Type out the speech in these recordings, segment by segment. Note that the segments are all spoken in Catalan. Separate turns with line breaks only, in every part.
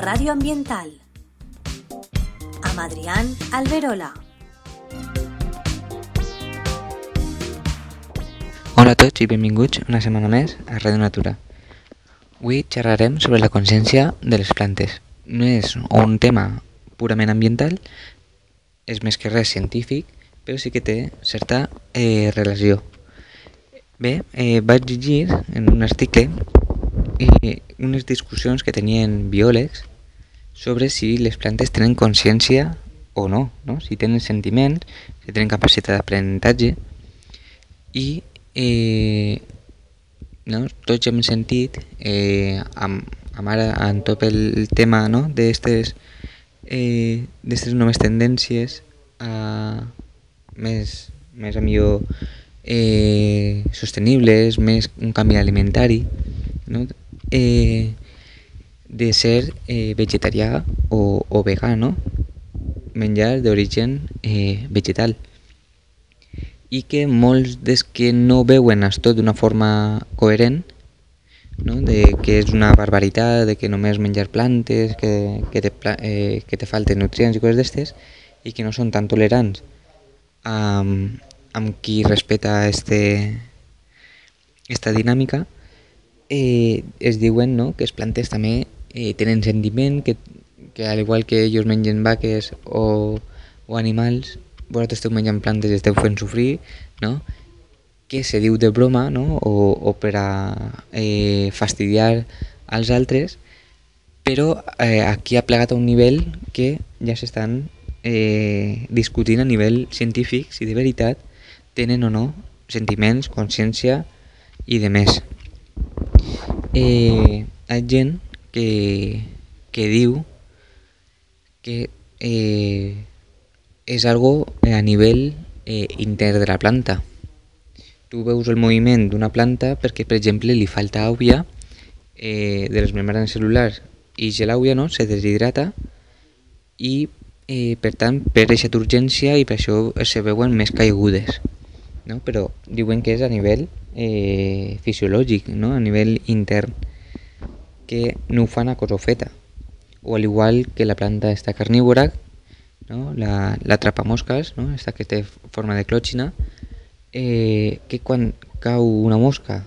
Radio Ambiental amb Adrián Alberola.
Hola a tots i benvinguts una setmana més a Ràdio Natura. Avui xerrarem sobre la consciència de les plantes. No és un tema purament ambiental, és més que res científic, però sí que té certa eh, relació. Bé, eh, vaig llegir en un article eh, unes discussions que tenien biòlegs sobre si les plantes tenen consciència o no, no? si tenen sentiments, si tenen capacitat d'aprenentatge i eh, no? tots hem sentit eh, amb, amb ara en tot el tema no? d'aquestes eh, noves tendències a més, més a millor eh, sostenibles, més un canvi alimentari, no? eh, de ser eh, vegetarià o, o vegà, menjar d'origen eh, vegetal. I que molts des que no veuen això d'una forma coherent, no? de que és una barbaritat, de que només menjar plantes, que, que, te, eh, que te falten nutrients i coses d'estes, i que no són tan tolerants. Amb, amb qui respeta este, esta dinàmica, eh, es diuen no, que les plantes també eh, tenen sentiment, que, que al igual que ells mengen vaques o, o animals, vosaltres esteu menjant plantes i esteu fent sofrir, no? que se diu de broma no? o, o per a eh, fastidiar als altres, però eh, aquí ha plegat a un nivell que ja s'estan eh, discutint a nivell científic si de veritat tenen o no sentiments, consciència i de més. Eh, hi ha gent que, que diu que eh, és algo a nivell eh, intern de la planta. Tu veus el moviment d'una planta perquè, per exemple, li falta àvia eh, de les membranes cel·lulars i l'àvia no, se deshidrata i eh, per tant per aquesta urgència i per això se veuen més caigudes no? però diuen que és a nivell eh, fisiològic, no? a nivell intern, que no ho fan a cosa feta. O al igual que la planta està carnívora, no? la, la trapamosques, no? esta que té forma de clòxina, eh, que quan cau una mosca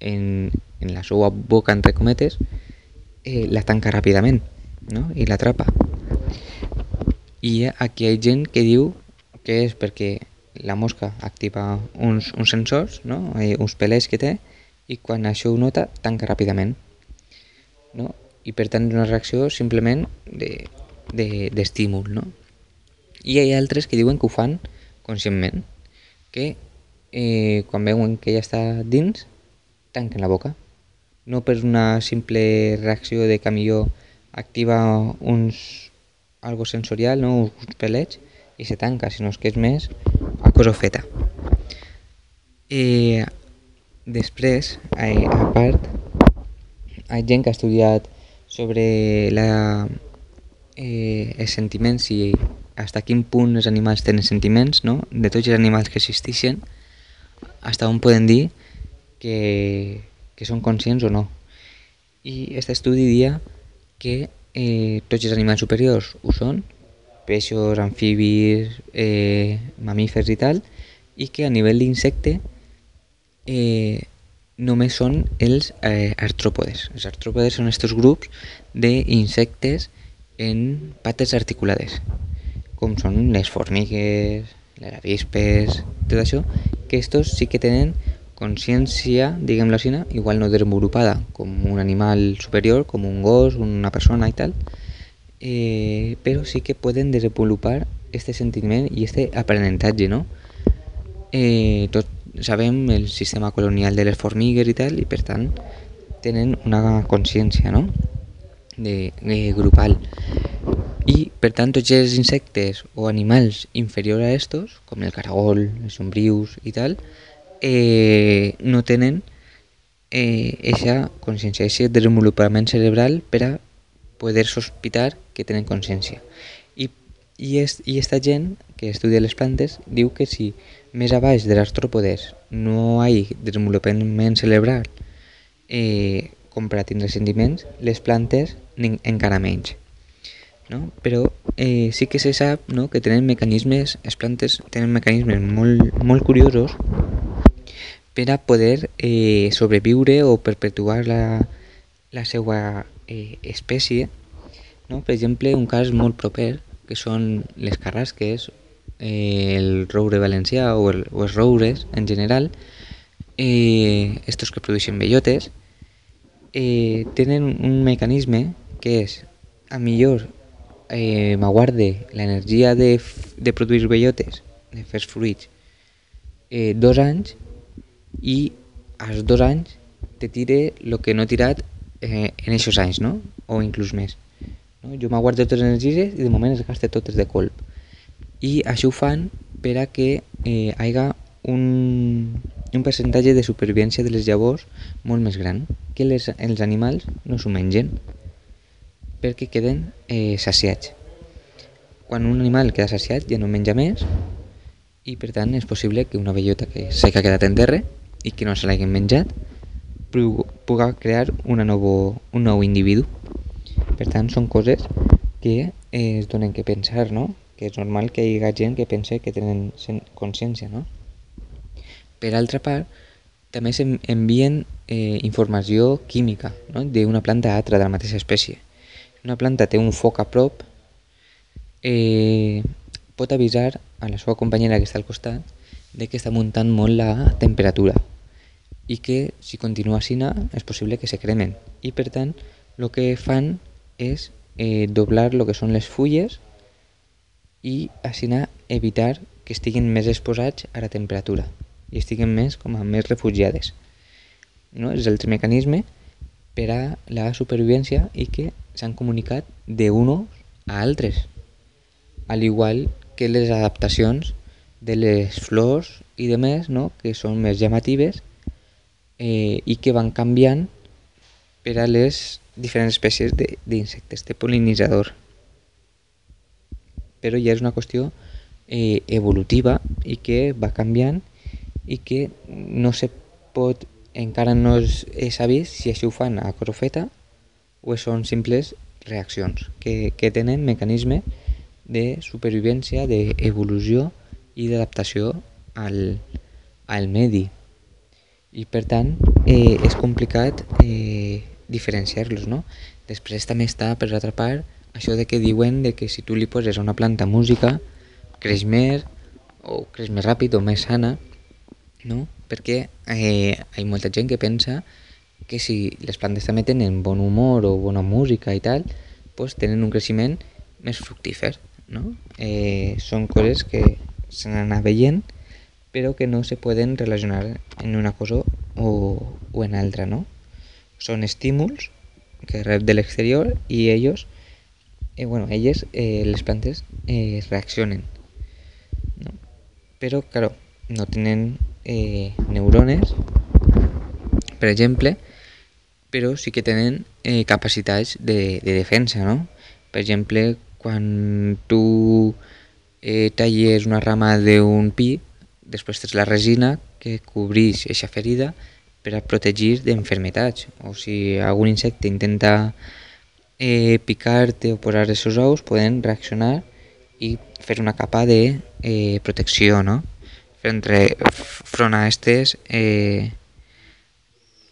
en, en la seva boca, entre cometes, eh, la tanca ràpidament no? i l'atrapa. I aquí hi ha gent que diu que és perquè la mosca activa uns, uns sensors, no? eh, uns pelets que té, i quan això ho nota, tanca ràpidament. No? I per tant una reacció simplement d'estímul. De, de, no? I hi ha altres que diuen que ho fan conscientment, que eh, quan veuen que ja està dins, tanquen la boca. No per una simple reacció de que millor activa uns, algo sensorial, no? uns pelets, i se tanca, sinó que és més a cosa feta. I després, a, a part, gent que ha estudiat sobre la, eh, els sentiments i fins a quin punt els animals tenen sentiments, no? de tots els animals que existeixen, fins on poden dir que, que són conscients o no. I aquest estudi dia que eh, tots els animals superiors ho són, peixos, amfibis, eh, mamífers i tal, i que a nivell d'insecte eh, només són els eh, artròpodes. Els artròpodes són aquests grups d'insectes en pates articulades, com són les formigues, les avispes, tot això, que estos sí que tenen consciència, diguem-la així, igual no desenvolupada com un animal superior, com un gos, una persona i tal, eh, però sí que poden desenvolupar este sentiment i este aprenentatge, no? Eh, tot sabem el sistema colonial de les formigues i tal, i per tant tenen una consciència, no? De, de grupal. I, per tant, tots els insectes o animals inferiors a estos, com el caragol, els sombrius i tal, eh, no tenen eh, eixa consciència, aquest desenvolupament cerebral per a poder sospitar que tenen consciència. I, i, est, I esta gent que estudia les plantes diu que si més a baix de l'artròpodes no hi ha desenvolupament cerebral eh, com per a tindre sentiments, les plantes encara menys. No? Però eh, sí que se sap no? que tenen mecanismes, les plantes tenen mecanismes molt, molt curiosos per a poder eh, sobreviure o perpetuar la, la seva eh, espècie. No? Per exemple, un cas molt proper, que són les carrasques, eh, el roure valencià o, el, o els roures en general, eh, estos que produeixen bellotes, eh, tenen un mecanisme que és, a millor eh, m'aguarde l'energia de, de produir bellotes, de fer fruits, eh, dos anys i als dos anys te tire el que no he tirat eh, en aquests anys, no? o inclús més. No? Jo m'aguardo totes les energies i de moment es gaste totes de colp. I això ho fan per a que eh, hagi un, un percentatge de supervivència de les llavors molt més gran, que les, els animals no s'ho mengen perquè queden eh, saciats. Quan un animal queda saciat ja no menja més i per tant és possible que una bellota que s'ha quedat en terra i que no se l'hagin menjat pugui crear una novo, un nou individu. Per tant, són coses que eh, es donen que pensar, no? Que és normal que hi hagi gent que pense que tenen consciència, no? Per altra part, també s'envien eh, informació química no? d'una planta a altra de la mateixa espècie. Una planta té un foc a prop, eh, pot avisar a la seva companyera que està al costat de que està muntant molt la temperatura i que si continua així és possible que se cremen i per tant el que fan és eh, doblar el que són les fulles i així evitar que estiguin més exposats a la temperatura i estiguen més com a més refugiades. No? És l'altre mecanisme per a la supervivència i que s'han comunicat d'unos a altres, al igual que les adaptacions de les flors i de més, no? que són més llamatives eh, i que van canviant per a les diferents espècies d'insectes, de, de pol·linitzador. Però ja és una qüestió eh, evolutiva i que va canviant i que no se pot, encara no s'ha vist si això ho fan a crofeta o són simples reaccions que, que tenen mecanisme de supervivència, d'evolució i d'adaptació al, al medi. I per tant eh, és complicat eh, diferenciar-los, no? Després també està, per l'altra part, això de que diuen de que si tu li poses a una planta música creix més o creix més ràpid o més sana no? perquè eh, hi ha molta gent que pensa que si les plantes també tenen bon humor o bona música i tal, pues tenen un creixement més fructífer. No? Eh, són coses que s'han anat veient però que no se poden relacionar en una cosa o, o en altra. No? Són estímuls que rep de l'exterior i ells, eh, bueno, elles, eh, les plantes, eh, reaccionen. No? Però, claro, no tenen eh, neurones, per exemple, però sí que tenen eh, capacitats de, de defensa, no? Per exemple, quan tu eh, talles una rama d'un pi, després tens la resina que cobreix aquesta ferida per a protegir d'enfermetats. O si algun insecte intenta eh, picar-te o posar els seus ous, poden reaccionar i fer una capa de eh, protecció, no? entre front a aquestes eh,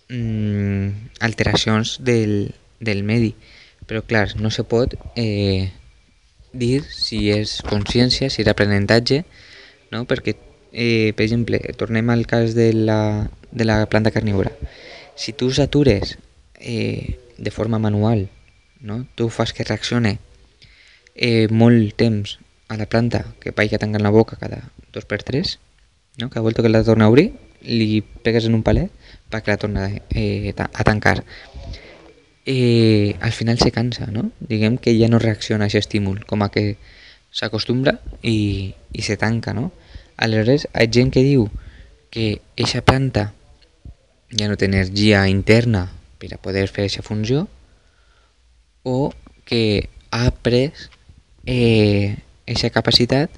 mm, alteracions del, del medi. Però clar, no se pot eh, dir si és consciència, si és aprenentatge, no? perquè, eh, per exemple, tornem al cas de la, de la planta carnívora. Si tu satures eh, de forma manual, no? tu fas que reaccione eh, molt temps a la planta que vagi tancant la boca cada dos per tres, no? que volta que la torna a obrir, li pegues en un palet perquè la torna eh, a tancar. Eh, al final se cansa, no? Diguem que ja no reacciona a aquest estímul, com a que s'acostumbra i, i se tanca, no? Aleshores, hi ha gent que diu que aquesta planta ja no té energia interna per a poder fer aquesta funció o que ha après aquesta eh, capacitat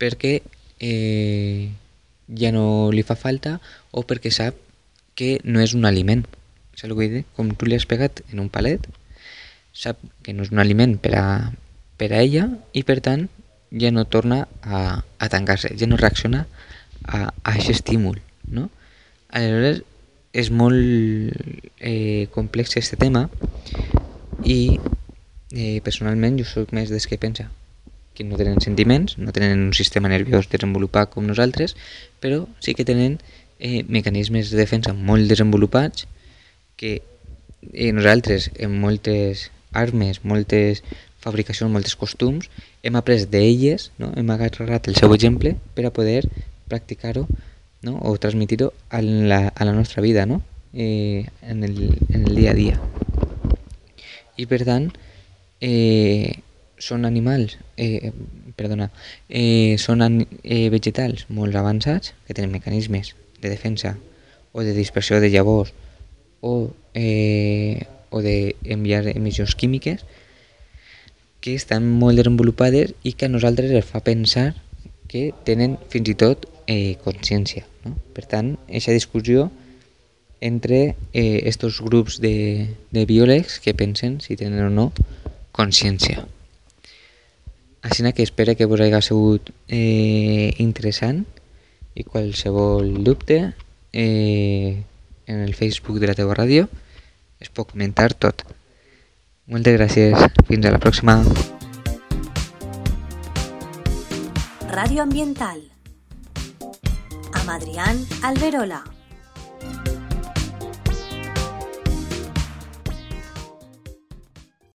perquè eh, ja no li fa falta o perquè sap que no és un aliment. S'alguide, com tu li has pegat en un palet, sap que no és un aliment per a, per a ella i per tant ja no torna a, a tancar-se, ja no reacciona a, a aquest estímul, no? Aleshores, és molt eh, complex aquest tema i eh, personalment jo sóc més des que pensa que no tenen sentiments, no tenen un sistema nerviós desenvolupat com nosaltres, però sí que tenen eh, mecanismes de defensa molt desenvolupats que eh, nosaltres en moltes armes, moltes fabricacions, moltes costums, hem après d'elles, no? hem agarrat el seu exemple per a poder practicar-ho o transmitir-ho a, la, a la nostra vida, no? eh, en, el, en el dia a dia. I per tant, eh, són animals, eh, perdona, eh, són an, eh, que tenen mecanismes de defensa o de dispersió de llavors o, eh, o d'enviar emissions químiques que estan molt desenvolupades i que a nosaltres ens fa pensar que tenen fins i tot eh, consciència. No? Per tant, aquesta discussió entre eh, estos grups de, de biòlegs que pensen si tenen o no consciència. Així que espero que vos hagi sigut eh, interessant i qualsevol dubte eh, en el Facebook de la teva ràdio es pot comentar tot. Moltes gràcies. Fins a la pròxima.
Radio Ambiental. Amb Adrián Alberola.